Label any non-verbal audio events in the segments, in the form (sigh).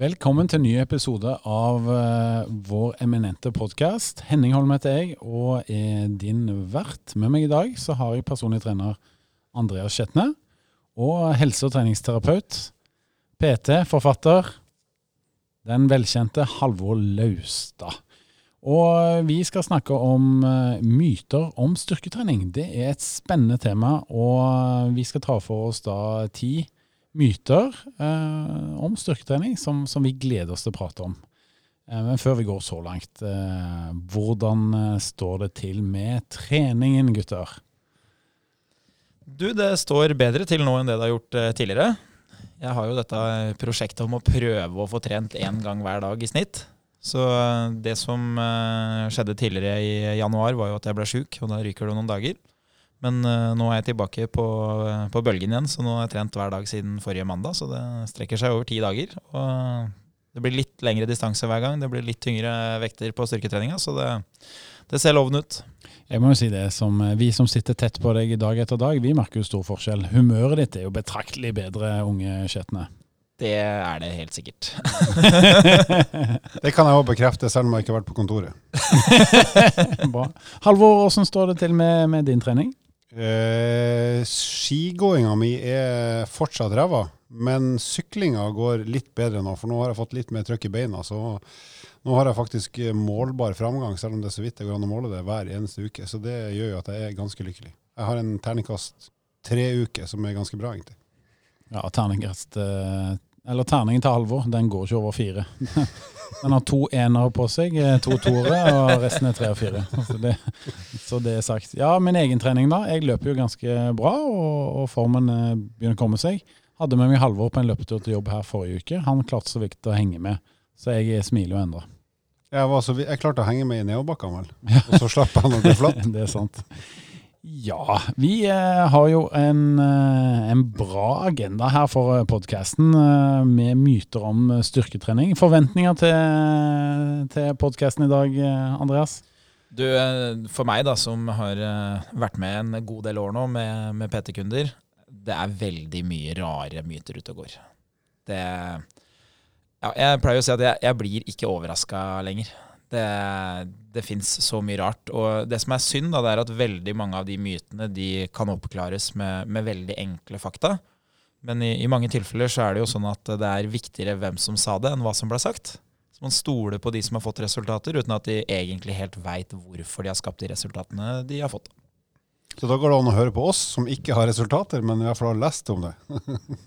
Velkommen til en ny episode av uh, vår eminente podkast. Henning Holm heter jeg og er din vert. Med meg i dag så har jeg personlig trener Andreas Skjetne. Og helse- og treningsterapeut, PT, forfatter, den velkjente Halvor Laustad. Og vi skal snakke om uh, myter om styrketrening. Det er et spennende tema, og vi skal ta for oss da ti myter eh, om styrketrening som, som, vi gleder oss til å prate om. Eh, men før vi går så langt, eh, hvordan eh, står det til med treningen, gutter? Du, det står bedre til nå enn det det har gjort eh, tidligere. Jeg har jo dette prosjektet om å prøve å få trent én gang hver dag i snitt. Så eh, det som skjedde tidligere i januar, var jo at jeg ble sjuk, og da ryker det noen dager. Men uh, nå er jeg tilbake på, på, bølgen igjen, så nå har jeg trent hver dag siden forrige mandag. Så det strekker seg over ti dager. Og det blir litt lengre distanse hver gang. Det blir litt tyngre vekter på styrketreninga, så det, det ser lovende ut. Jeg må jo si det, som Vi som sitter tett på deg dag etter dag, vi merker jo stor forskjell. Humøret ditt er jo betraktelig bedre, unge Skjetne. Det er det helt sikkert. (laughs) det kan jeg òg bekrefte, selv om jeg ikke har vært på kontoret. (laughs) Bra. Halvor, hvordan står det til med, med din trening? Eh, skigåinga mi er fortsatt ræva, men syklinga går litt bedre nå. For nå har jeg fått litt mer trøkk i beina. Så nå har jeg faktisk målbar framgang, selv om det er så vidt det går an å måle det hver eneste uke. Så det gjør jo at jeg er ganske lykkelig. Jeg har en terningkast tre uker, som er ganske bra, egentlig. Ja, terningkast eh, Eller terningen til Halvor, den går ikke over fire. (laughs) Den har to enere på seg, eh, to toere, og resten er tre og fire. Så det, så det, er sagt. Ja, min egen trening, da. Jeg løper jo ganske bra, og, og formen eh, begynner å komme seg. Hadde med meg Halvor på en løpetur til jobb her forrige uke. Han klarte så vidt å henge med, så jeg smiler jo ennå. Jeg, jeg, klarte å henge med i nedoverbakkene, vel. Og så slapp han å bli flatt. (laughs) det er sant. Ja, vi eh, har jo en, eh, en, bra agenda her for eh, podkasten med myter om styrketrening. Forventninger til, til podkasten i dag, Andreas? Du, For meg, da, som har vært med en god del år nå med, med PT-kunder, det er veldig mye rare myter ute og går. Det ja, Jeg pleier å si at jeg, jeg blir ikke overraska lenger. Det, det fins så mye rart. Og det som er synd, da, det er at veldig mange av de mytene de kan oppklares med, med veldig enkle fakta. Men i, i, mange tilfeller så er det jo sånn at det er viktigere hvem som sa det, enn hva som ble sagt. Så man stoler på de som har fått resultater, uten at de egentlig helt veit hvorfor de har skapt de resultatene de har fått. Så da går det an å høre på oss som ikke har resultater, men i hvert fall har lest om det. (laughs)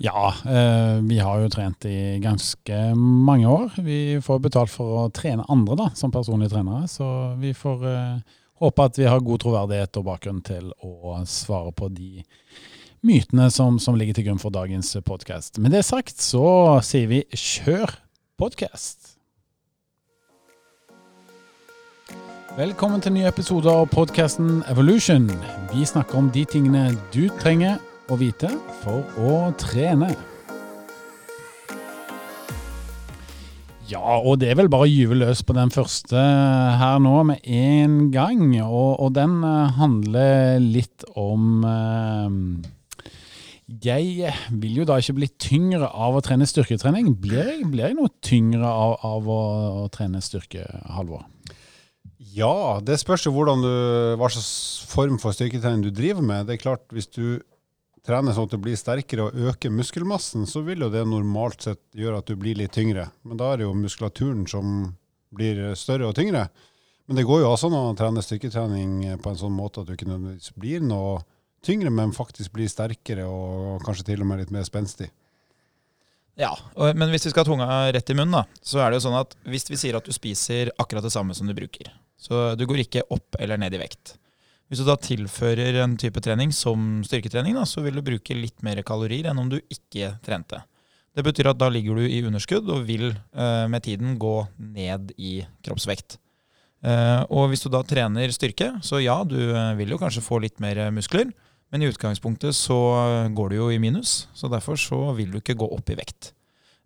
Ja, eh, vi har jo trent i ganske mange år. Vi får betalt for å trene andre da, som personlige trenere, så vi får eh, håpe at vi har god troverdighet og bakgrunn til å svare på de mytene som, som ligger til grunn for dagens podkast. Med det sagt så sier vi kjør podkast! Velkommen til nye episoder av podkasten Evolution. Vi snakker om de tingene du trenger å vite for å trene. Ja, og det er vel bare å gyve løs på den første her nå med en gang. Og, og den uh, handler litt om eh, Jeg vil jo da ikke bli tyngre av å trene styrketrening. Blir jeg, blir jeg noe tyngre av, av å, trene styrke, Halvor? Ja, det spørs jo hva slags form for styrketrening du driver med. Det er klart, Hvis du trener sånn at du blir sterkere og øker muskelmassen, så vil jo det normalt sett gjøre at du blir litt tyngre. Men da er det jo muskulaturen som blir større og tyngre. Men det går jo også an å trene styrketrening på en sånn måte at du ikke nødvendigvis blir noe tyngre, men faktisk blir sterkere og kanskje til og med litt mer spenstig. Ja, men hvis vi skal ha tunga rett i munnen, da, så er det jo sånn at hvis vi sier at du spiser akkurat det samme som du bruker, så du går ikke opp eller ned i vekt, hvis du da tilfører en type trening som styrketrening, da, så vil du bruke litt mer kalorier enn om du ikke trente. Det betyr at da ligger du i underskudd og vil eh, med tiden gå ned i kroppsvekt. Eh, og hvis du da trener styrke, så ja, du eh, vil jo kanskje få litt mer muskler, men i utgangspunktet så går du jo i minus, så derfor så vil du ikke gå opp i vekt.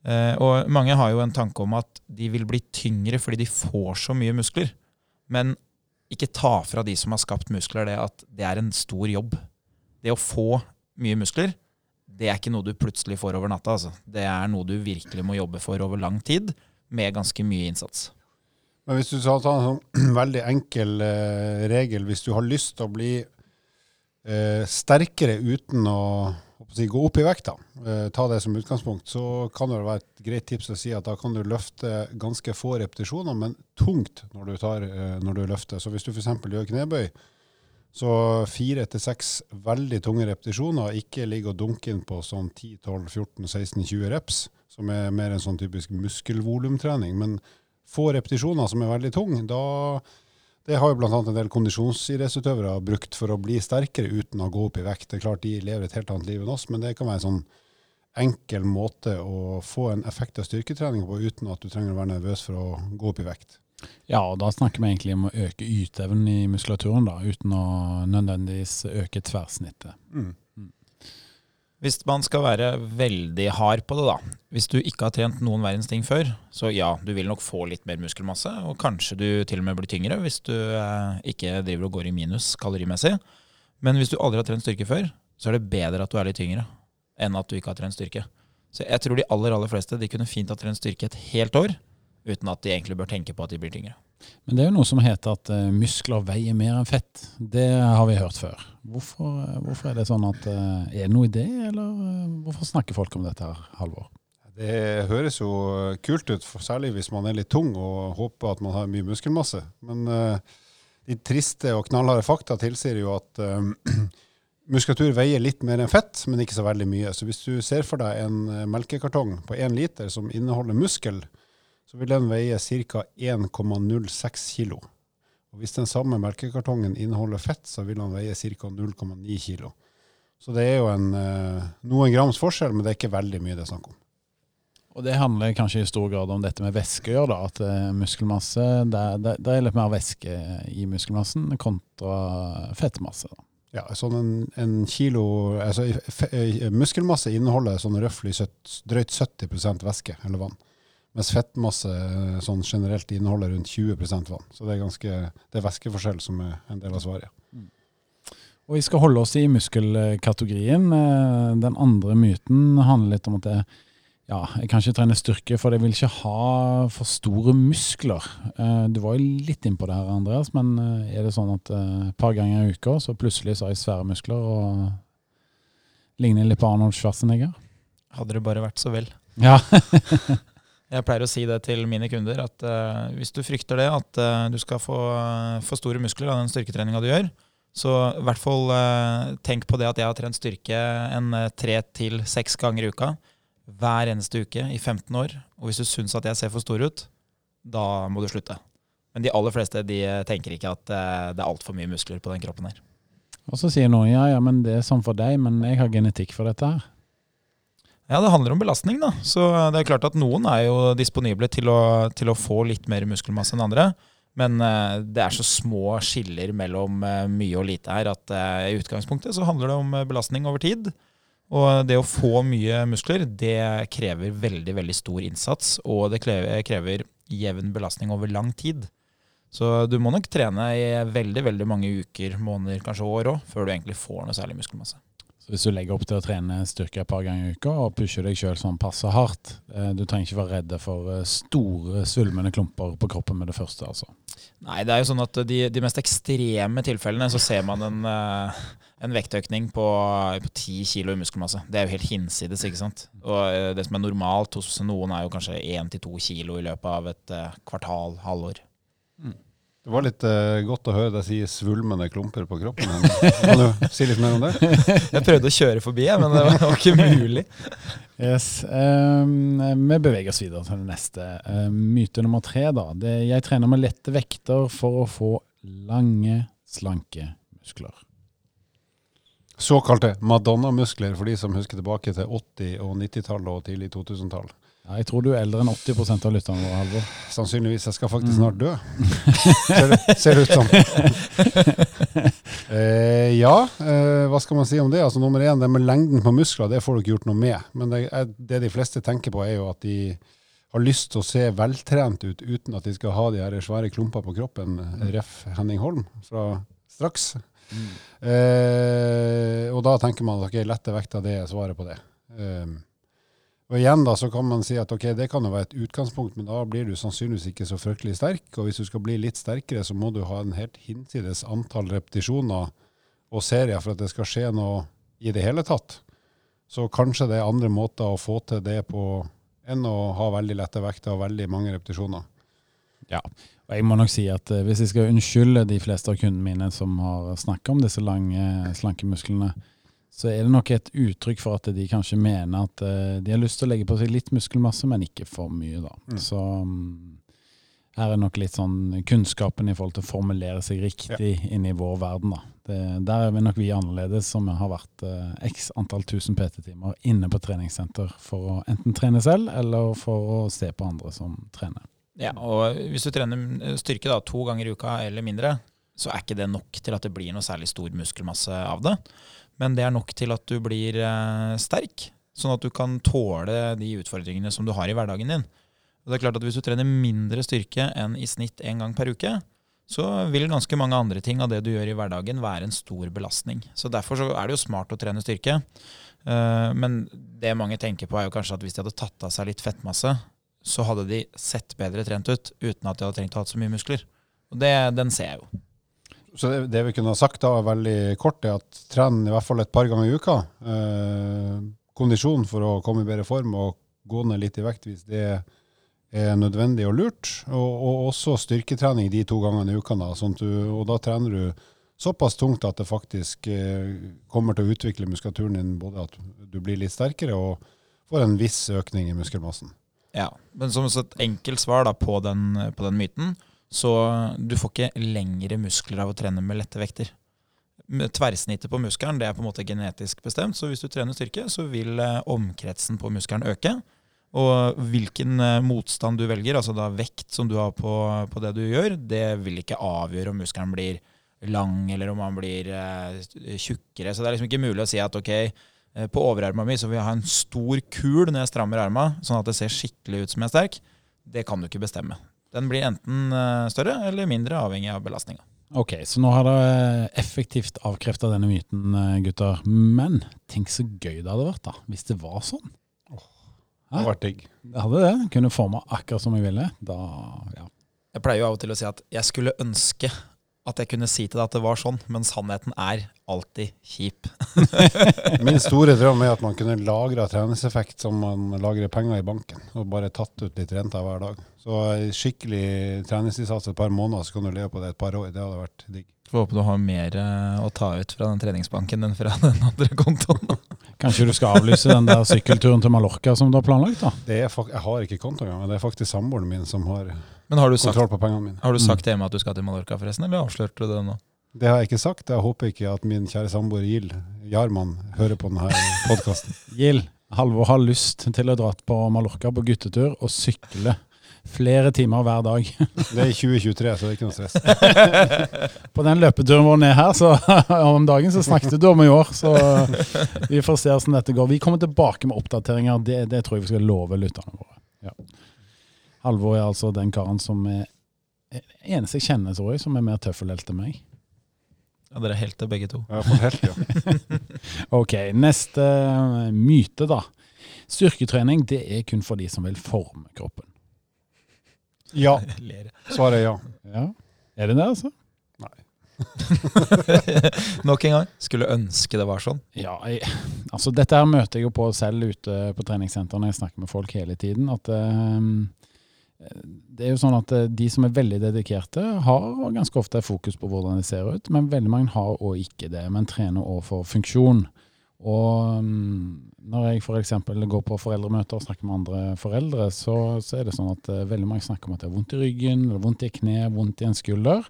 Eh, og mange har jo en tanke om at de vil bli tyngre fordi de får så mye muskler. Men ikke ta fra de som har skapt muskler, det at det er en stor jobb. Det å få mye muskler, det er ikke noe du plutselig får over natta. Altså. Det er noe du virkelig må jobbe for over lang tid, med ganske mye innsats. Men hvis du skal en sånn (clears throat) veldig enkel eh, regel, hvis du har lyst til å bli eh, sterkere uten å si, gå opp i vekt, da, eh, ta det som utgangspunkt, så kan det være et greit tips å si at da kan du løfte ganske få repetisjoner, men tungt når du, tar, eh, når du løfter. Så hvis du f.eks. gjør knebøy, så fire til seks veldig tunge repetisjoner, ikke ligge og dunke inn på sånn 10-12-14-16-20 reps, som er mer en sånn typisk muskelvolumtrening. Men få repetisjoner som er veldig tunge, da det har jo bl.a. en del kondisjonsidrettsutøvere brukt for å bli sterkere uten å gå opp i vekt. Det er klart de lever et helt annet liv enn oss, men det kan være en sånn enkel måte å få en effekt av styrketrening på uten at du trenger å være nervøs for å gå opp i vekt. Ja, og da snakker vi egentlig om å øke yteevnen i muskulaturen, da, uten å nødvendigvis øke tverrsnittet. Mm. Hvis man skal være veldig hard på det, da. Hvis du ikke har trent noen verdens ting før, så ja, du vil nok få litt mer muskelmasse, og kanskje du til og med blir tyngre hvis du eh, ikke driver og går i minus kalorimessig. Men hvis du aldri har trent styrke før, så er det bedre at du er litt tyngre enn at du ikke har trent styrke. Så jeg tror de aller, aller fleste de kunne fint ha trent styrke et helt år uten at de egentlig bør tenke på at de blir tyngre. Men det er jo noe som heter at uh, muskler veier mer enn fett. Det har vi hørt før. Hvorfor, eh, hvorfor er det sånn at uh, Er det noe i det, eller hvorfor snakker folk om dette her, Halvor? Det høres jo kult ut, særlig hvis man er litt tung og håper at man har mye muskelmasse. Men uh, de triste og knallharde fakta tilsier jo at (clears throat) muskulatur veier litt mer enn fett, men ikke så veldig mye. Så hvis du ser for deg en melkekartong på én liter som inneholder muskel, så vil den veie ca. 1,06 kilo. Og hvis den samme melkekartongen inneholder fett, så vil den veie ca. 0,9 kilo. Så det er jo en, eh, noen grams forskjell, men det er ikke veldig mye det er snakk om. Og det handler kanskje i stor grad om dette med væske å gjøre, da. At eh, muskelmasse, det, det, det er litt mer væske i muskelmassen kontra fettmasse. Da. Ja, sånn en, en kilo altså, eh, Muskelmasse inneholder sånn røftlig drøyt 70% væske eller vann. Mens fettmasse eh, sånn generelt inneholder rundt 20% vann. Så det er ganske, det er væskeforskjell som er en del av svaret. Og vi skal holde oss i muskelkategorien. Eh, Den andre myten handler litt om at jeg, ja, jeg kan ikke trene styrke, for jeg vil ikke ha for store muskler. Eh, Du var jo litt inn på det her, Andreas, men er det sånn at et par ganger i uka, så plutselig så har jeg svære muskler og ligner litt på Arnold Schwarzenegger? Hadde det bare vært så vel. Ja. (laughs) Jeg pleier å si det til mine kunder, at uh, hvis du frykter det, at uh, du skal få for store muskler av den styrketreninga du gjør, så i hvert fall eh, tenk på det at jeg har trent styrke en eh, tre til seks ganger i uka. Hver eneste uke i 15 år. Og hvis du syns at jeg ser for stor ut, da må du slutte. Men de aller fleste de eh, tenker ikke at eh, det er altfor mye muskler på den kroppen her. Og så sier noen ja, ja, men det er sånn for deg, men jeg har genetikk for dette her. Ja, det handler om belastning, da. Så det er klart at noen er jo disponible til å, til å få litt mer muskelmasse enn andre. Men eh, det er så små skiller mellom eh, mye og lite her at eh, i utgangspunktet så handler det om eh, belastning over tid. Og det å få mye muskler, det krever veldig, veldig stor innsats. Og det krever jevn belastning over lang tid. Så du må nok trene i veldig, veldig mange uker, måneder, kanskje år òg, før du egentlig får noe særlig muskelmasse. Så hvis du legger opp til å trene styrke et par ganger i uka og pusher deg sjøl sånn passe hardt, eh, du trenger ikke være redd for eh, store svulmende klumper på kroppen med det første, altså. Nei, det er jo sånn at de, de mest ekstreme tilfellene så ser man en, eh, en vektøkning på, på 10 kilo i muskelmasse. Det er jo helt hinsides, ikke sant. Og det som er normalt hos noen er jo kanskje 1-2 kilo i løpet av et kvartal, halvår. Det var litt eh, godt å høre deg si svulmende klumper på kroppen. Men, Kan du si litt mer om det? (laughs) Jeg prøvde å kjøre forbi, men det var, det var ikke mulig. Yes, um, Vi beveger oss videre til det neste. Uh, myte nummer tre. da. Det, jeg trener med lette vekter for å få lange, slanke muskler. Såkalte Madonna-muskler for de som husker tilbake til 80- og 90-tallet og tidlig 2000-tall. Ja, jeg tror du er eldre enn 80% av lytterne våre, Halvor. Sannsynligvis. Jeg skal faktisk Mm. snart dø. ser, ser ut som. (laughs) eh, ja, eh, hva skal man si om det? Altså Nummer én, det med lengden på muskler, det får du ikke gjort noe med. Men det, er, det de fleste tenker på, er jo at de har lyst til å se veltrent ut uten at de skal ha de her svære klumper på kroppen. Ref. Henning Holm fra straks. Eh, og da tenker man at okay, lette vekter, det er svaret på det. Um, og igjen da, så kan man si at ok, det kan jo være et utgangspunkt, men da blir du sannsynligvis ikke så fryktelig sterk. Og hvis du skal bli litt sterkere, så må du ha en helt hinsides antall repetisjoner og serier for at det skal skje noe i det hele tatt. Så kanskje det er andre måter å få til det på enn å ha veldig lette vekter og veldig mange repetisjoner. Ja, og jeg må nok si at eh, hvis jeg skal unnskylde de fleste av kundene mine som har snakket om disse lange slankemusklene, så er det nok et uttrykk for at de kanskje mener at eh, de har lyst til å legge på seg litt muskelmasse, men ikke for mye. da. Mm. Så um, her er nok litt sånn kunnskapen i forhold til å formulere seg riktig inn i vår verden. da. Det, der er vi nok vi annerledes, som har vært eh, x antall tusen PT-timer inne på treningssenter for å enten trene selv, eller for å se på andre som trener. Ja, og hvis du trener styrke da, to ganger i uka eller mindre, så er ikke det nok til at det blir noe særlig stor muskelmasse av det. Men det er nok til at du blir eh, sterk, sånn at du kan tåle de utfordringene som du har i hverdagen din. Og det er klart at Hvis du trener mindre styrke enn i snitt én gang per uke, så vil ganske mange andre ting av det du gjør i hverdagen være en stor belastning. Så Derfor så er det jo smart å trene styrke. Eh, men det mange tenker på, er jo kanskje at hvis de hadde tatt av seg litt fettmasse, så hadde de sett bedre trent ut uten at de hadde trengt å ha så mye muskler. Og det, Den ser jeg jo. Så det, det vi kunne ha sagt da, veldig kort, er at tren i hvert fall et par ganger i uka. Eh, kondisjon for å komme i bedre form og gå ned litt i vekt hvis det er nødvendig og lurt. Og, og også styrketrening de to gangene i uka. Da, sånn du, og da trener du såpass tungt at det faktisk eh, kommer til å utvikle muskulaturen din, både at du blir litt sterkere og får en viss økning i muskelmassen. Ja, Men som et enkelt svar da, på, den, på den myten, så du får ikke lengre muskler av å trene med lette vekter. Tverrsnittet på muskelen det er på en måte genetisk bestemt, så hvis du trener styrke, så vil eh, omkretsen på muskelen øke. Og hvilken eh, motstand du velger, altså da vekt som du har på, på det du gjør, det vil ikke avgjøre om muskelen blir lang eller om han blir eh, tjukkere. Så det er liksom ikke mulig å si at ok, eh, på overarma mi så vil jeg ha en stor kul når jeg strammer arma, sånn at det ser skikkelig ut som jeg er sterk. Det kan du ikke bestemme. Den blir enten eh, større eller mindre, avhengig av belastninga. Ok, så nå har dere effektivt avkrefta denne myten, eh, gutter. Men tenk så gøy det hadde vært da, hvis det var sånn. Det hadde vært digg. Det hadde det. Kunne forma akkurat som jeg ville. Da, ja. Jeg pleier jo av og til å si at jeg skulle ønske at jeg kunne si til deg at det var sånn, men sannheten er alltid kjip. (laughs) Min store drøm er at man kunne lagra treningseffekt som man lagrer penger i banken, og bare tatt ut litt renter hver dag. Så skikkelig treningsinnsats et par måneder, så kan du leve på det et par år. Det hadde vært digg. Får håpe du har mer eh, å ta ut fra den treningsbanken enn fra (laughs) den andre kontoen. Kanskje du skal avlyse den der sykkelturen til Mallorca som du har planlagt? da? Det er, jeg har ikke konto engang, men det er faktisk samboeren min som har Men har du sagt, kontroll på pengene mine. har du sagt hjemme at du skal til Mallorca, forresten, eller avslørte du det nå? Det har jeg ikke sagt. Jeg håper ikke at min kjære samboer Gild Jarman hører på denne podkasten. (laughs) Gild, Halvor har lyst til å dra på Mallorca på guttetur og sykle flere timer hver dag. (laughs) Det er i 2023, så det er ikke noe stress. (laughs) På den løpeturen vår ned her så, om dagen så snakket du om i år, så vi får se hvordan dette går. Vi kommer tilbake med oppdateringer, det, det tror jeg vi skal love lytterne våre. Halvor er altså den karen som er eneste jeg kjenner, tror jeg, som er mer tøffelhelt enn meg. Ja, Dere er helter begge to. Ja, for helt, ja. (laughs) Ok, neste eh, myte da. Styrketrening det er kun for de som vil forme kroppen. Ja, (laughs) svaret er ja. Ja, Er det det, altså? (laughs) Nok en gang. Skulle ønske det var sånn. Ja, jeg, altså dette her møter jeg jo på selv ute på treningssenter når jeg snakker med folk hele tiden. At eh, det er jo sånn at eh, de som er veldig dedikerte, har ganske ofte fokus på hvordan det ser ut, men veldig mange har òg ikke det, men trener òg for funksjon. Og mm, når jeg f.eks. går på foreldremøter og snakker med andre foreldre, så, så er det sånn at eh, veldig mange snakker om at det er vondt i ryggen, eller vondt i kne, vondt i en skulder.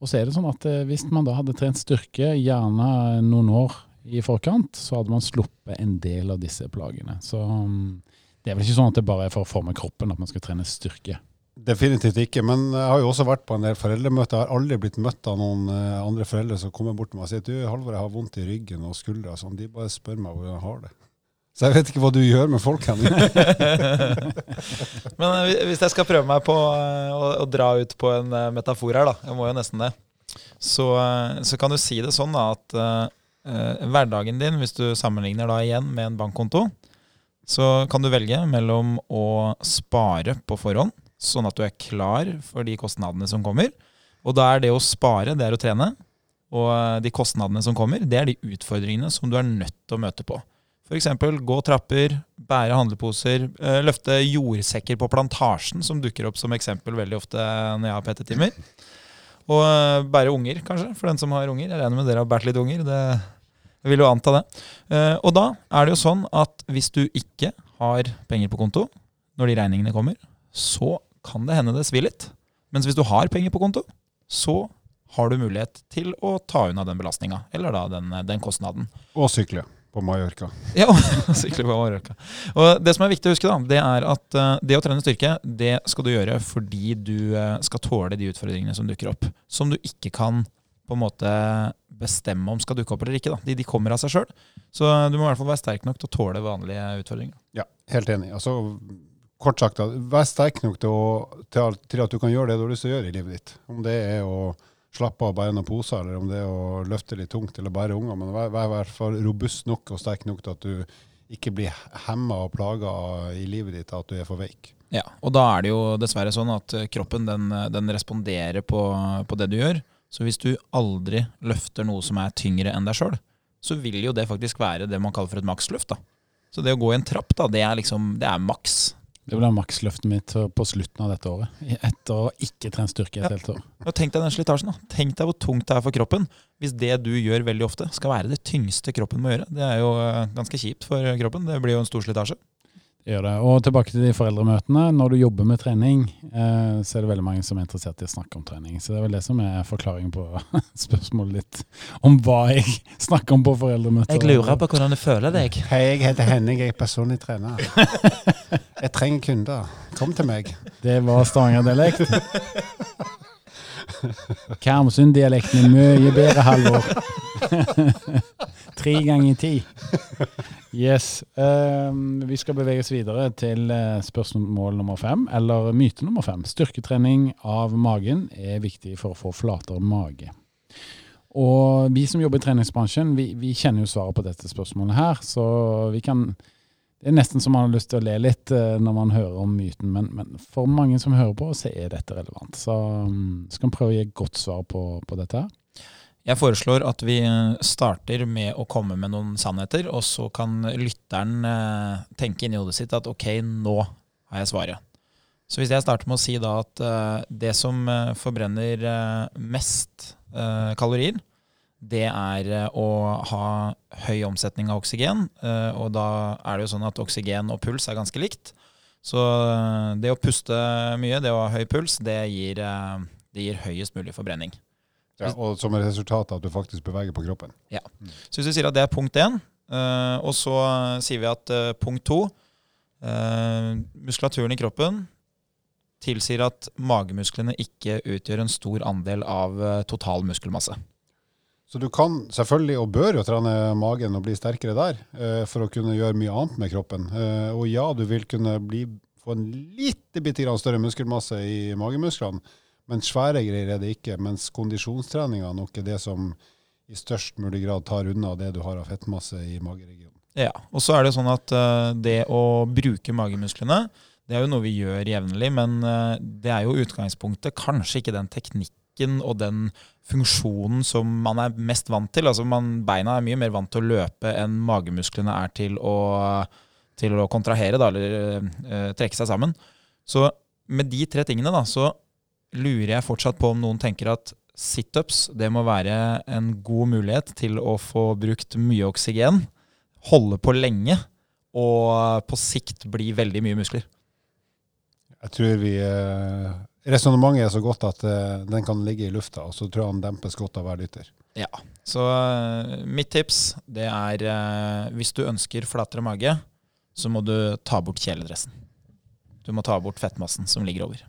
Og så er det sånn at eh, hvis man da hadde trent styrke gjerne noen år i forkant, så hadde man sluppet en del av disse plagene. Så mm, det er vel ikke sånn at det bare er for å forme kroppen at man skal trene styrke. Definitivt ikke. Men jeg har jo også vært på en del foreldremøter. Jeg har aldri blitt møtt av noen eh, andre foreldre som kommer bort til meg og sier at du, Halvor, jeg har vondt i ryggen og skuldra og sånn. De bare spør meg hvordan jeg har det. Så jeg vet ikke hva du gjør med folk, her. (laughs) Men eh, hvis jeg skal prøve meg på eh, å, å dra ut på en metafor her, da, jeg må jo nesten det, så, så kan du si det sånn da, at uh, hverdagen din, hvis du sammenligner da igjen med en bankkonto, så kan du velge mellom å spare på forhånd, sånn at du er klar for de kostnadene som kommer. Og da er det å spare, det er å trene. Og eh, de kostnadene som kommer, det er de utfordringene som du er nødt til å møte på. F.eks. gå trapper, bære handleposer, eh, løfte jordsekker på plantasjen, som dukker opp som eksempel veldig ofte når jeg har PT-timer. Og eh, bære unger, kanskje, for den som har unger. Jeg regner med dere har båret litt unger. det jeg vil jo anta det. Eh, og da er det jo sånn at hvis du ikke har penger på konto når de regningene kommer, så kan det hende det svir litt. Mens hvis du har penger på konto, så har du mulighet til å ta unna den belastninga, eller da den, den kostnaden. Og sykle på Mallorca. Ja, (laughs) sykle på Mallorca. Og det som er viktig å huske, da, det er at uh, det å trene styrke, det skal du gjøre fordi du uh, skal tåle de utfordringene som dukker opp. Som du ikke kan på en måte bestemme om skal dukke opp eller ikke. Da. De, de kommer av seg sjøl. Så du må i hvert fall være sterk nok til å tåle vanlige utfordringer. Ja, helt enig. Altså, kort sagt, vær sterk nok til, å, til, at du kan gjøre det du har lyst til å gjøre i livet ditt. Om det er å slappe av og bære noen poser, eller om det er å løfte litt tungt eller bære unger. Men vær, vær i hvert fall robust nok og sterk nok til at du ikke blir hemma og plaga i livet ditt av at du er for veik. Ja, og da er det jo dessverre sånn at kroppen den, den responderer på, på, det du gjør. Så hvis du aldri løfter noe som er tyngre enn deg sjøl, så vil jo det faktisk være det man kaller for et maksløft. da. Så det å gå i en trapp, da, det er liksom, det er maks. Det blir maksløftet mitt på slutten av dette året. Etter å ikke trene styrke et ja. helt år. Og tenk deg den slitasjen. da. Tenk deg hvor tungt det er for kroppen hvis det du gjør veldig ofte, skal være det tyngste kroppen må gjøre. Det er jo eh, ganske kjipt for kroppen. Det blir jo en stor slitasje. Gjør det. Og tilbake til de foreldremøtene. Når du jobber med trening, eh, så er det veldig mange som er interessert i å snakke om trening. Så det er vel det som er forklaringen på (laughs) spørsmålet ditt om hva jeg snakker om på foreldremøter. Jeg lurer på hvordan du føler deg. Hei, jeg heter Henning, jeg er personlig trener. Jeg trenger kunder. Kom til meg. Det var Stavanger-dialekt. (laughs) (laughs) Karmsund-dialekten er mye bedre, Halvor. (laughs) Tre ganger ti. Yes. Um, vi skal beveges videre til uh, spørsmål nummer fem, eller myte nummer fem. Styrketrening av magen er viktig for å få flatere mage. Og vi som jobber i treningsbransjen, vi, vi kjenner jo svaret på dette spørsmålet her, så vi kan Det er nesten så man har lyst til å le litt uh, når man hører om myten, men, men, for mange som hører på, så er dette relevant. Så um, skal vi prøve å gi et godt svar på, på dette her. Jeg foreslår at vi starter med å komme med noen sannheter, og så kan lytteren eh, tenke inni hodet sitt at ok, nå har jeg svaret. Så hvis jeg starter med å si da at det som forbrenner mest kalorier, det er å ha høy omsetning av oksygen. og da er det jo sånn at oksygen og puls er ganske likt. Så det å puste mye, det å ha høy puls, det gir, det gir høyest mulig forbrenning. Ja, og som et resultat av at du faktisk beveger på kroppen. Ja. Så hvis vi sier at det er punkt én, og så sier vi at punkt to Muskulaturen i kroppen tilsier at magemusklene ikke utgjør en stor andel av total muskelmasse. Så du kan selvfølgelig, og bør jo trene magen og bli sterkere der, for å kunne gjøre mye annet med kroppen. Og ja, du vil kunne bli, få en lite bitte grann større muskelmasse i magemusklene, men svære greier er det ikke. Mens kondisjonstreninga nok er det som i størst mulig grad tar unna det du har av fettmasse i mageregionen. Ja, og så er det sånn at uh, det å bruke magemusklene, det er jo noe vi gjør jevnlig, men uh, det er jo utgangspunktet kanskje ikke den teknikken og den funksjonen som man er mest vant til. Altså man, Beina er mye mer vant til å løpe enn magemusklene er til å, til å kontrahere, da, eller uh, trekke seg sammen. Så med de tre tingene da, så lurer jeg fortsatt på om noen tenker at situps det må være en god mulighet til å få brukt mye oksygen, holde på lenge og på sikt bli veldig mye muskler. Jeg tror vi eh, Resonnementet er så godt at uh, den kan ligge i lufta, og så tror jeg han dempes godt av hver lytter. Ja, Så uh, mitt tips det er uh, hvis du ønsker flatere mage, så må du ta bort kjeledressen. Du må ta bort fettmassen som ligger over.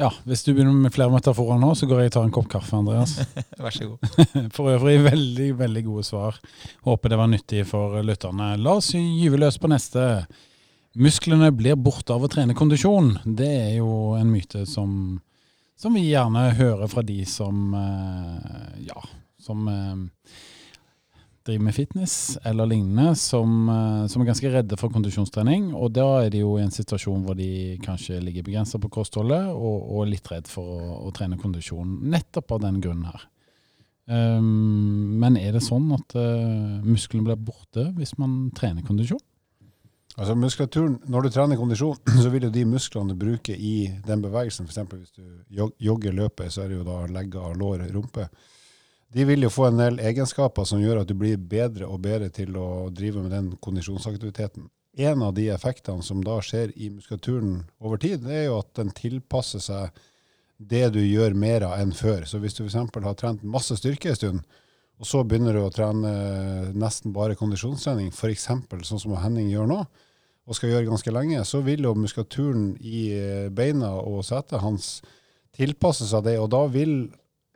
Ja, hvis du begynner med flere metaforer nå, så går jeg og tar en kopp kaffe, Andreas. (laughs) Vær så god. (laughs) For øvrig veldig, veldig gode svar. Håper det var nyttig for lytterne. La oss gyve løs på neste. Musklene blir borte av å trene kondisjon. Det er jo en myte som, som vi gjerne hører fra de som eh, ja, som eh, driver med fitness eller lignende, som, eh, som er ganske redde for kondisjonstrening. Og da er de jo i en situasjon hvor de kanskje ligger begrensa på kostholdet og, og litt redd for å, å, trene kondisjon, nettopp av den grunnen her. Um, men er det sånn at uh, musklene blir borte hvis man trener kondisjon? Altså muskulaturen, Når du trener kondisjon, (clears throat) så vil jo de musklene du bruker i den bevegelsen, f.eks. hvis du jogger, løpet, så er det jo da legger, lår, rumpe. De vil jo få en del egenskaper som gjør at du blir bedre og bedre til å drive med den kondisjonsaktiviteten. En av de effektene som da skjer i muskulaturen over tid, det er jo at den tilpasser seg det du gjør mer av enn før. Så hvis du f.eks. har trent masse styrke en stund, og så begynner du å trene nesten bare kondisjonstrening, f.eks. sånn som Henning gjør nå, og skal gjøre ganske lenge, så vil jo muskulaturen i eh, beina og setet hans tilpasse seg det. Og da vil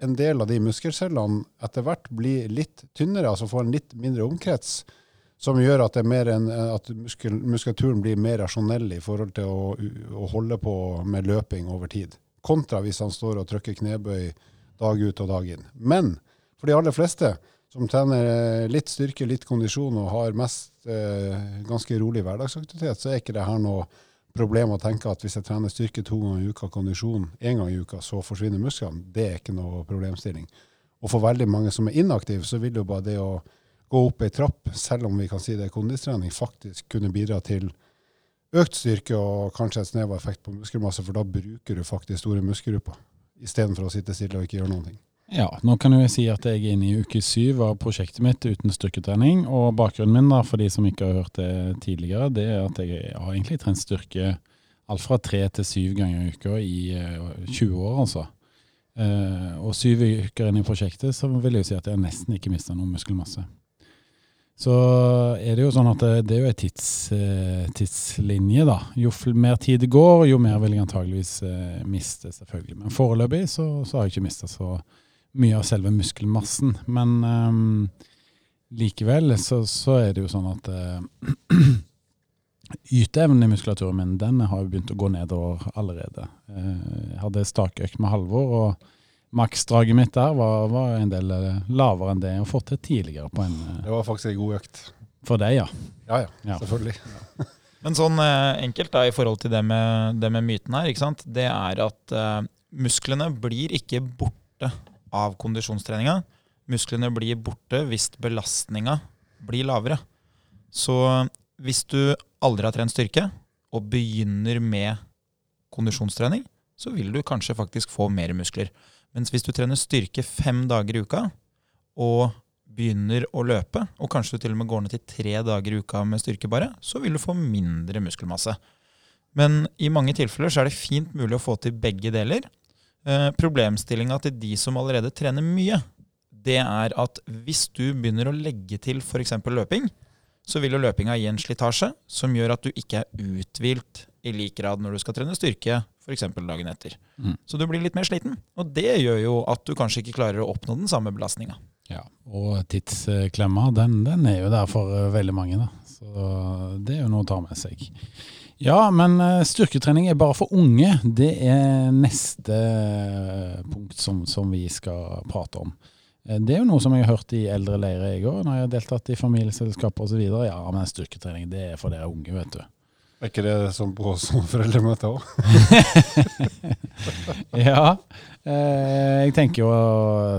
en del av de muskelcellene etter hvert bli litt tynnere, altså få en litt mindre omkrets, som gjør at, en, at muskel, muskulaturen blir mer rasjonell i forhold til å, å, holde på med løping over tid. Kontra hvis han står og trykker knebøy dag ut og dag inn. Men for de aller fleste som trener eh, litt styrke, litt kondisjon og har mest eh, ganske rolig hverdagsaktivitet, så er ikke det her noe problem å tenke at hvis jeg trener styrke to ganger i uka, kondisjon én gang i uka, så forsvinner musklene. Det er ikke noe problemstilling. Og for veldig mange som er inaktive, så vil jo bare det å gå opp ei trapp, selv om vi kan si det er kondistrening, faktisk kunne bidra til økt styrke og kanskje et snev av effekt på muskelmasse, for da bruker du faktisk store muskelgrupper istedenfor å sitte stille og ikke gjøre noen ting. Ja, nå kan jeg si at jeg er inne i uke syv av prosjektet mitt uten styrketrening. Og bakgrunnen min, da, for de som ikke har hørt det tidligere, det er at jeg har egentlig trent styrke alt fra tre til syv ganger i uka i 20 eh, år, altså. Uh, og syv uker inn i prosjektet så vil jeg jo si at jeg nesten ikke mista noe muskelmasse. Så er det jo sånn at det, det er jo en tids, tidslinje, da. Jo mer tid det går, jo mer vil jeg antageligvis miste, selvfølgelig. Men foreløpig så, så har jeg ikke mista så mye av selve muskelmassen. Men um, likevel så, så, er det jo sånn at (clears throat) uh, yteevnen i muskulaturen min den har jo begynt å gå nedover allerede. Uh, jeg hadde stakøkt med Halvor, og maksdraget mitt der var, var, en del uh, lavere enn det jeg har fått til tidligere. på en... det var faktisk en god økt. For deg, ja. Ja, ja. ja. Selvfølgelig. Ja. (laughs) Men sånn enkelt da, i forhold til det med, det med myten her, ikke sant? det er at musklene blir ikke borte av kondisjonstreninga. Musklene blir borte hvis belastninga blir lavere. Så hvis du aldri har trent styrke, og begynner med kondisjonstrening, så vil du kanskje faktisk få mer muskler. Mens hvis du trener styrke fem dager i uka, og begynner å løpe, og kanskje du til og med går ned til tre dager i uka med styrke bare, så vil du få mindre muskelmasse. Men i mange tilfeller så er det fint mulig å få til begge deler. Eh, Problemstillinga til de som allerede trener mye, det er at hvis du begynner å legge til f.eks. løping, så vil jo løpinga gi en slitasje som gjør at du ikke er uthvilt i lik grad når du skal trene styrke f.eks. dagen etter. Mm. Så du blir litt mer sliten. Og det gjør jo at du kanskje ikke klarer å oppnå den samme belastninga. Ja, og tidsklemma, den, den, er jo der for uh, veldig mange, da. Så det er jo noe å ta med seg. Ja, men eh, styrketrening er bare for unge. Det er neste eh, punkt som, som vi skal prate om. Eh, det er jo noe som jeg har hørt i eldre leirer jeg òg, når jeg har deltatt i familieselskaper osv. Ja, men styrketrening det er for dere unge, vet du. Er ikke det som på sånn foreldremøte òg? (laughs) ja. Eh, jeg tenker jo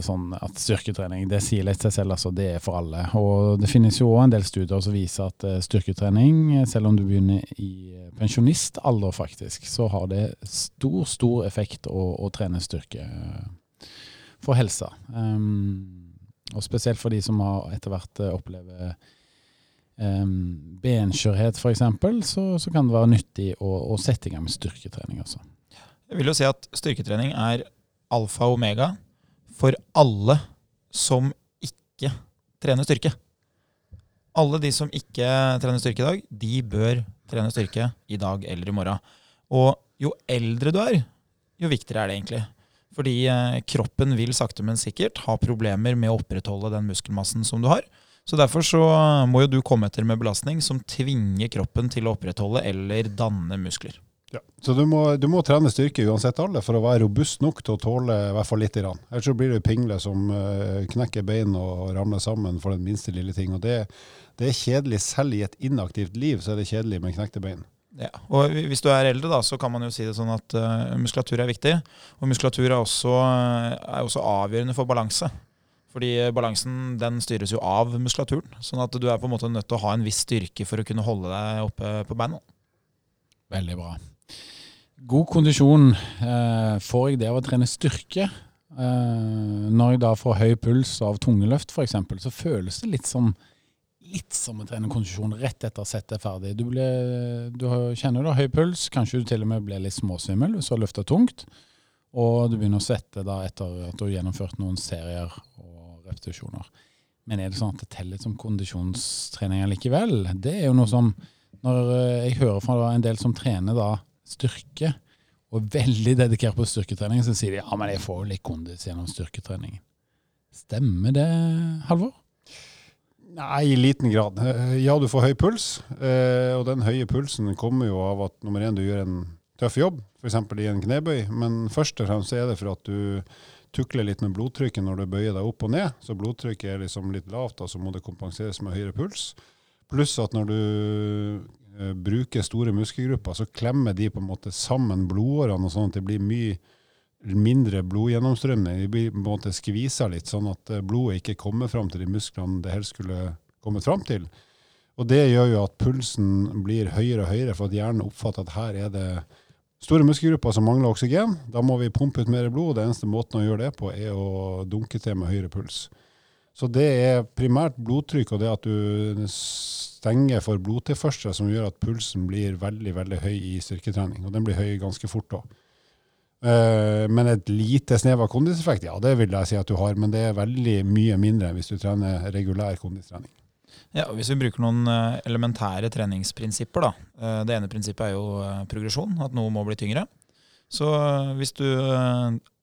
sånn at styrketrening det sier litt seg selv, altså. Det er for alle. Og det finnes jo òg en del studier som viser at eh, styrketrening, selv om du begynner i pensjonistalder faktisk, så har det stor, stor effekt å, å trene styrke eh, for helsa. Um, og spesielt for de som har etter hvert opplever um, benskjørhet f.eks., så, så kan det være nyttig å, å sette i gang med styrketrening. Også. Jeg vil jo si at styrketrening er alfa og omega for alle som ikke trener styrke. Alle de som ikke trener styrke i dag, de bør trene styrke i dag eller i morgen. Og jo eldre du er, jo viktigere er det egentlig. Fordi eh, kroppen vil sakte, men sikkert ha problemer med å opprettholde den muskelmassen som du har. Så Derfor så må jo du komme etter med belastning som tvinger kroppen til å opprettholde eller danne muskler. Ja. Så du må, du må trene styrke uansett alder for å være robust nok til å tåle i hvert fall litt. Grann. Ellers så blir du pingle som uh, knekker bein og ramler sammen for den minste lille ting. Og det, det, er kjedelig selv i et inaktivt liv, så er det kjedelig med knekte bein. Ja, og Hvis du er eldre, da, så kan man jo si det sånn at uh, muskulatur er viktig. Og muskulatur er også, er også avgjørende for balanse. Fordi balansen den styres jo av muskulaturen. Sånn at du er på en måte nødt til å ha en viss styrke for å kunne holde deg oppe på beina. Veldig bra. God kondisjon eh, får jeg det av å trene styrke. Eh, når jeg da får høy puls av tungeløft f.eks., så føles det litt som, litt som å trene kondisjon rett etter at settet er ferdig. Du, ble, du kjenner du har høy puls, kanskje du til og med blir litt småsvimmel hvis du har løfta tungt. Og du begynner å svette da etter at du har gjennomført noen serier repetisjoner. Men er det sånn at det teller som kondisjonstrening likevel? Det er jo noe som Når jeg hører fra en del som trener da styrke, og er veldig dedikert på styrketrening, så sier de ja, men jeg får jo litt kondis gjennom styrketrening. Stemmer det, Halvor? Nei, i liten grad. Eh, ja, du får høy puls, eh, og den høye pulsen kommer jo av at nummer én, du gjør en tøff jobb, f.eks. i en knebøy, men først og fremst er det for at du tukler litt med blodtrykket når du bøyer deg opp og ned. Så blodtrykket er liksom litt lavt, og så må det kompenseres med høyere puls. Pluss at når du Eh, bruker store muskelgrupper, så klemmer de på en måte sammen blodårene, sånn at det blir mye mindre blodgjennomstrømning. De blir på en måte skvisa litt, sånn at eh, blodet ikke kommer fram til de musklene det helst skulle kommet fram til. Og Det gjør jo at pulsen blir høyere og høyere, for at hjernen oppfatter at her er det store muskelgrupper som mangler oksygen. Da må vi pumpe ut mer blod. og Det eneste måten å gjøre det på, er å dunke til med høyere puls. Så det er primært blodtrykk og det at du stenger for blodtilførsel som gjør at pulsen blir veldig veldig høy i styrketrening. Og den blir høy ganske fort da. Uh, men et lite snev av kondiseffekt, ja, det vil jeg si at du har. Men det er veldig mye mindre hvis du trener regulær kondistrening. Ja, Hvis vi bruker noen eh, elementære treningsprinsipper, da. Eh, det ene prinsippet er jo progresjon, at noe må bli tyngre. Så hvis du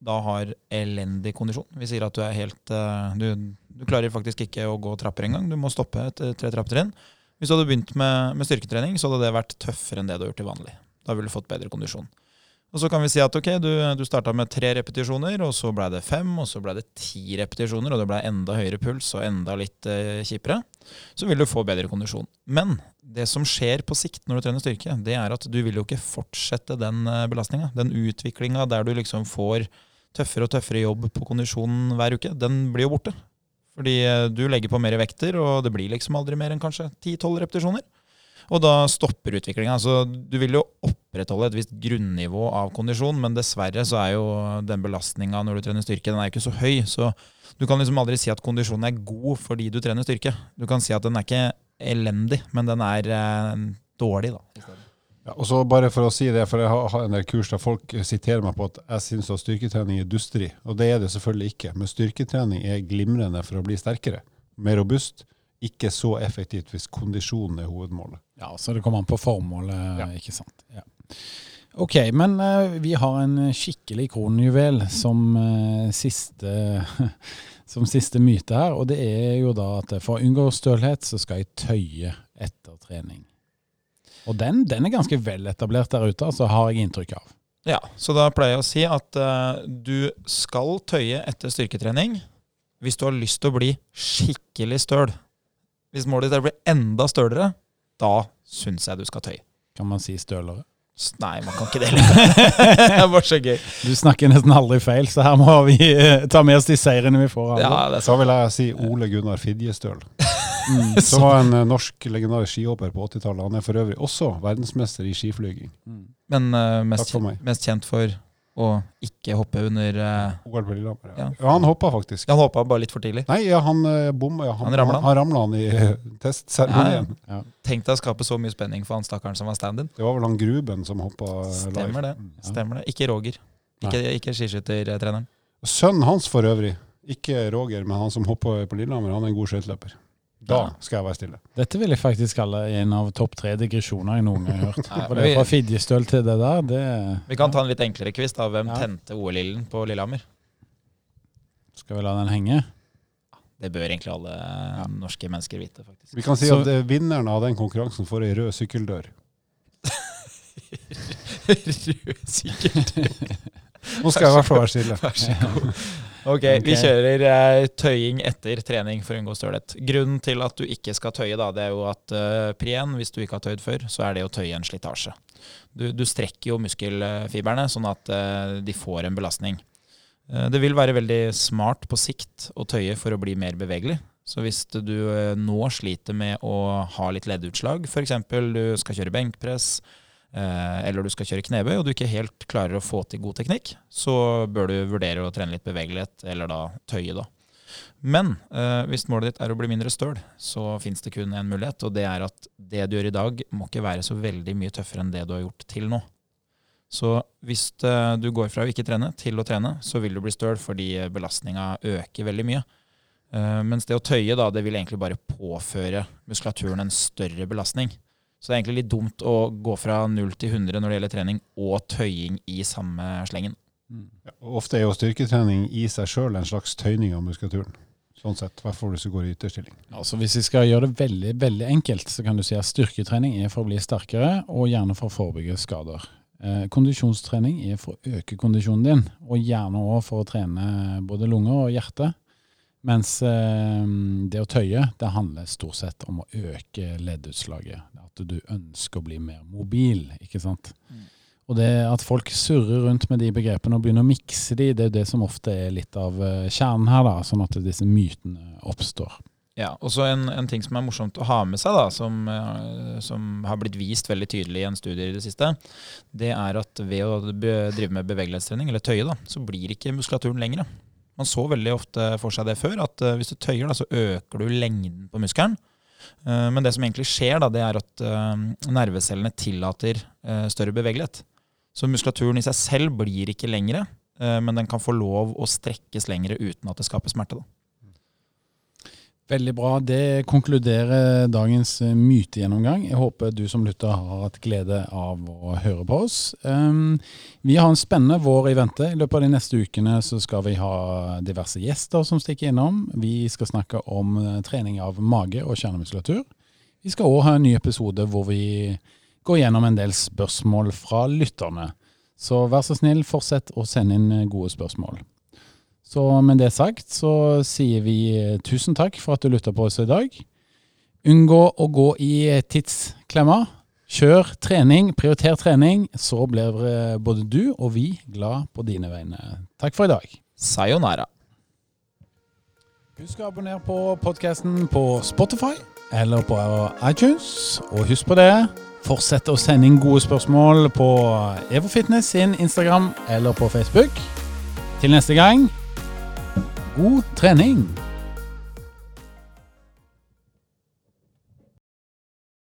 da har elendig kondisjon, vi sier at du er helt Du, du klarer faktisk ikke å gå trapper engang, du må stoppe etter tre trappetrinn. Hvis du hadde begynt med, med, styrketrening, så hadde det vært tøffere enn det du har gjort til vanlig. Da ville du fått bedre kondisjon. Og Så kan vi si at ok, du, du starta med tre repetisjoner, og så ble det fem, og så ble det ti repetisjoner, og det ble enda høyere puls og enda litt eh, kjipere. Så vil du få bedre kondisjon. Men det som skjer på sikt når du trener styrke, det er at du vil jo ikke fortsette den eh, belastninga. Den utviklinga der du liksom får tøffere og tøffere jobb på kondisjonen hver uke, den blir jo borte. Fordi eh, du legger på mer vekter, og det blir liksom aldri mer enn kanskje 10-12 repetisjoner. Og da stopper utviklinga. Altså, du vil jo opprettholde et visst grunnivå av kondisjon, men dessverre så er jo den belastninga når du trener styrke, den er jo ikke så høy. Så du kan liksom aldri si at kondisjonen er god fordi du trener styrke. Du kan si at den er ikke elendig, men den er eh, dårlig, da. Ja, og så bare for å si det, for Jeg har en del kurs der folk siterer meg på at jeg syns at styrketrening er dusteri. Og det er det selvfølgelig ikke. Men styrketrening er glimrende for å bli sterkere. Mer robust. Ikke så effektivt hvis kondisjonen er hovedmålet. Ja, så det kommer an på formålet, ja. ikke sant. Ja. Ok, men uh, vi har en skikkelig kronjuvel som, uh, siste, (laughs) som siste myte her. Og det er jo da at for å unngå stølhet, så skal jeg tøye etter trening. Og den, den, er ganske veletablert der ute, altså, har jeg inntrykk av. Ja, så da pleier jeg å si at uh, du skal tøye etter styrketrening hvis du har lyst til å bli skikkelig støl. Hvis målet ditt er å bli enda stølere, da syns jeg du skal tøye. Kan man si stølere? Nei, man kan ikke det (laughs) det er bare så gøy. Du snakker nesten aldri feil, så her må vi uh, ta med oss de seirene vi får. Ja, så vil jeg si Ole Gunnar Fidjestøl. Mm. (laughs) Som var en uh, (laughs) norsk legendarisk skihopper på 80-tallet. Han er for øvrig også verdensmester i skiflyging. Mm. Men uh, mest, mest, kjent for å ikke hoppe under uh, OL på Lillehammer. Ja. ja. han hoppa faktisk. Han hoppa bare litt for tidlig? Nei, ja, han uh, bomma. Ja, han, han ramla han, han, ramla han i uh, testseremonien. Ja, Tenk deg å skape så mye spenning for han stakkaren som var stand-in. Det var vel han Gruben som hoppa live. Stemmer det. Stemmer det. Ikke Roger. Ikke, ikke skiskyttertreneren. Sønnen hans for øvrig, ikke Roger, men han som hoppa på Lillehammer, han er en god skøyteløper. Da skal jeg være stille. Dette vil jeg faktisk kalle en av topp tre digresjoner jeg noen gang har hørt. (laughs) For det Fra Fidjestøl til det der, det Vi kan ta en litt enklere quiz. da. Hvem ja. tente OL-ilden på Lillehammer? Skal vi la den henge? Det bør egentlig alle ja. norske mennesker vite. faktisk. Vi kan si Så, at vinneren av den konkurransen får ei rød sykkeldør. (laughs) Sikkert. (laughs) Nå skal jeg i hvert fall være stille. Vær så god. Ok, vi kjører eh, tøying etter trening for å unngå stølhet. Grunnen til at du ikke skal tøye, da, det er jo at eh, prien, hvis du ikke har tøyd før, så er det å tøye en slitasje. Du, du strekker jo muskelfibrene sånn at eh, de får en belastning. Eh, det vil være veldig smart på sikt å tøye for å bli mer bevegelig. Så hvis du eh, nå sliter med å ha litt leddutslag, f.eks. du skal kjøre benkpress, eller du skal kjøre knebøy, og du ikke helt klarer å få til god teknikk, så bør du vurdere å trene litt bevegelighet, eller da tøye, da. Men eh, hvis målet ditt er å bli mindre støl, så fins det kun én mulighet, og det er at det du gjør i dag, må ikke være så veldig mye tøffere enn det du har gjort til nå. Så hvis eh, du går fra å ikke trene til å trene, så vil du bli støl fordi belastninga øker veldig mye. Eh, mens det å tøye, da, det vil egentlig bare påføre muskulaturen en større belastning. Så det er egentlig litt dumt å gå fra 0 til 100 når det gjelder trening, og tøying i samme slengen. Ja, Ofte er jo styrketrening i seg sjøl en slags tøyning av muskulaturen. Sånn sett, i hvert fall hvis du går i ytterstilling. Altså Hvis vi skal gjøre det veldig veldig enkelt, så kan du si at styrketrening er for å bli sterkere, og gjerne for å forebygge skader. Eh, kondisjonstrening er for å øke kondisjonen din, og gjerne òg for å trene både lunger og hjerte. Mens eh, det å tøye, det handler stort sett om å øke leddutslaget. At du ønsker å bli mer mobil, ikke sant. Mm. Og det at folk surrer rundt med de begrepene og begynner å mikse de, det er det som ofte er litt av eh, kjernen her, da, sånn at disse mytene oppstår. Ja, og så en, en ting som er morsomt å ha med seg, da, som, eh, som har blitt vist veldig tydelig i en studie i det siste, det er at ved å drive med bevegelighetstrening, eller tøye, da, så blir ikke muskulaturen lengre. Man så veldig ofte for seg det før, at eh, hvis du tøyer, da, så øker du lengden på muskelen. Eh, men det som egentlig skjer, da, det er at eh, nervecellene tillater større bevegelighet. Så muskulaturen i seg selv blir ikke lengre, men den kan få lov å strekkes lengre uten at det skaper smerte. Da. Veldig bra. Det konkluderer dagens eh, mytegjennomgang. Jeg håper du som lytter har hatt glede av å høre på oss. Um, vi har en spennende vår i vente. I løpet av de neste ukene så skal vi ha diverse gjester som stikker innom. Vi skal snakke om eh, trening av mage og kjernemuskulatur. Vi skal òg ha en ny episode hvor vi går gjennom en del spørsmål fra lytterne. Så vær så snill, fortsett å sende inn eh, gode spørsmål. Så med det sagt så sier vi tusen takk for at du lytta på oss i dag. Unngå å gå i tidsklemmer. tidsklemma. Kjør trening, prioriter trening, så blir eh, både du og vi glad på dine vegne. Takk for i dag. Sayonara. Husk å abonnere på podkasten på Spotify eller på iTunes. Og husk på det, fortsett å sende inn gode spørsmål på Evo Fitness sin Instagram eller på Facebook. Til neste gang, god trening!